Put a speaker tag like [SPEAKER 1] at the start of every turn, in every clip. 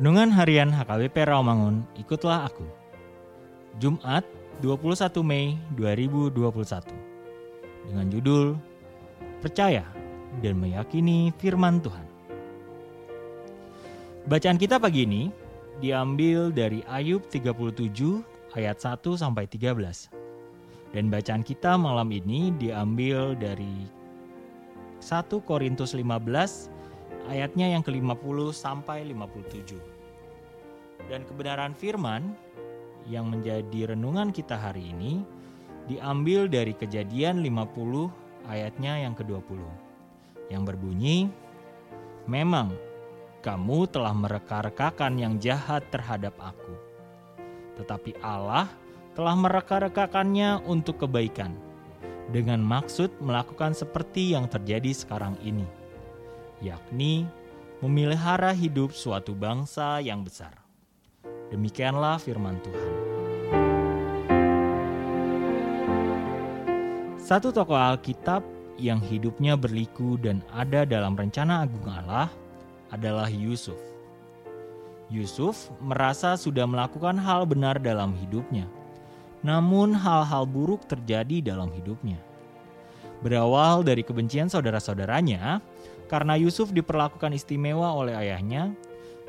[SPEAKER 1] Renungan Harian HKBP Rawamangun, ikutlah aku. Jumat 21 Mei 2021. Dengan judul Percaya dan Meyakini Firman Tuhan. Bacaan kita pagi ini diambil dari Ayub 37 ayat 1 sampai 13. Dan bacaan kita malam ini diambil dari 1 Korintus 15 ayatnya yang ke-50 sampai 57. Dan kebenaran firman yang menjadi renungan kita hari ini diambil dari Kejadian 50 ayatnya yang ke-20. Yang berbunyi, "Memang kamu telah mereka-rekakan yang jahat terhadap aku. Tetapi Allah telah mereka-rekakannya untuk kebaikan, dengan maksud melakukan seperti yang terjadi sekarang ini, yakni memelihara hidup suatu bangsa yang besar. Demikianlah firman Tuhan. Satu tokoh Alkitab yang hidupnya berliku dan ada dalam rencana agung Allah adalah Yusuf. Yusuf merasa sudah melakukan hal benar dalam hidupnya namun hal-hal buruk terjadi dalam hidupnya. Berawal dari kebencian saudara-saudaranya, karena Yusuf diperlakukan istimewa oleh ayahnya,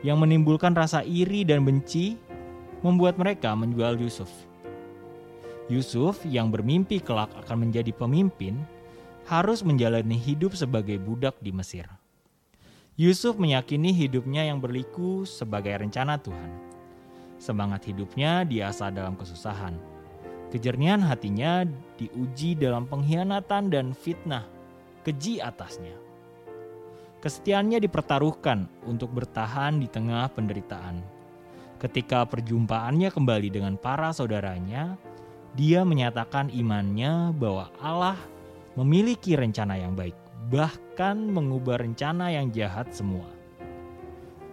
[SPEAKER 1] yang menimbulkan rasa iri dan benci, membuat mereka menjual Yusuf. Yusuf yang bermimpi kelak akan menjadi pemimpin, harus menjalani hidup sebagai budak di Mesir. Yusuf meyakini hidupnya yang berliku sebagai rencana Tuhan. Semangat hidupnya diasah dalam kesusahan Kejernihan hatinya diuji dalam pengkhianatan dan fitnah keji atasnya. Kesetiaannya dipertaruhkan untuk bertahan di tengah penderitaan. Ketika perjumpaannya kembali dengan para saudaranya, dia menyatakan imannya bahwa Allah memiliki rencana yang baik, bahkan mengubah rencana yang jahat semua.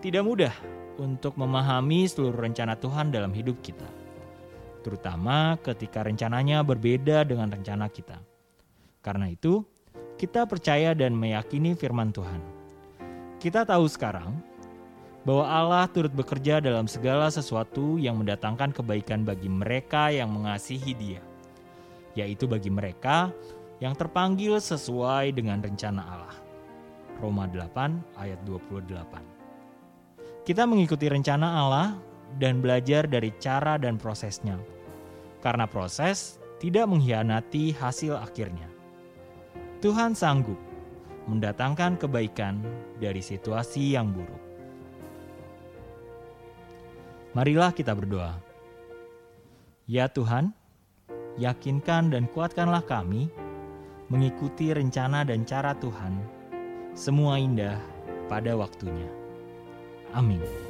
[SPEAKER 1] Tidak mudah untuk memahami seluruh rencana Tuhan dalam hidup kita terutama ketika rencananya berbeda dengan rencana kita. Karena itu, kita percaya dan meyakini firman Tuhan. Kita tahu sekarang bahwa Allah turut bekerja dalam segala sesuatu yang mendatangkan kebaikan bagi mereka yang mengasihi Dia, yaitu bagi mereka yang terpanggil sesuai dengan rencana Allah. Roma 8 ayat 28. Kita mengikuti rencana Allah dan belajar dari cara dan prosesnya. Karena proses tidak mengkhianati hasil akhirnya. Tuhan sanggup mendatangkan kebaikan dari situasi yang buruk. Marilah kita berdoa. Ya Tuhan, yakinkan dan kuatkanlah kami mengikuti rencana dan cara Tuhan. Semua indah pada waktunya. Amin.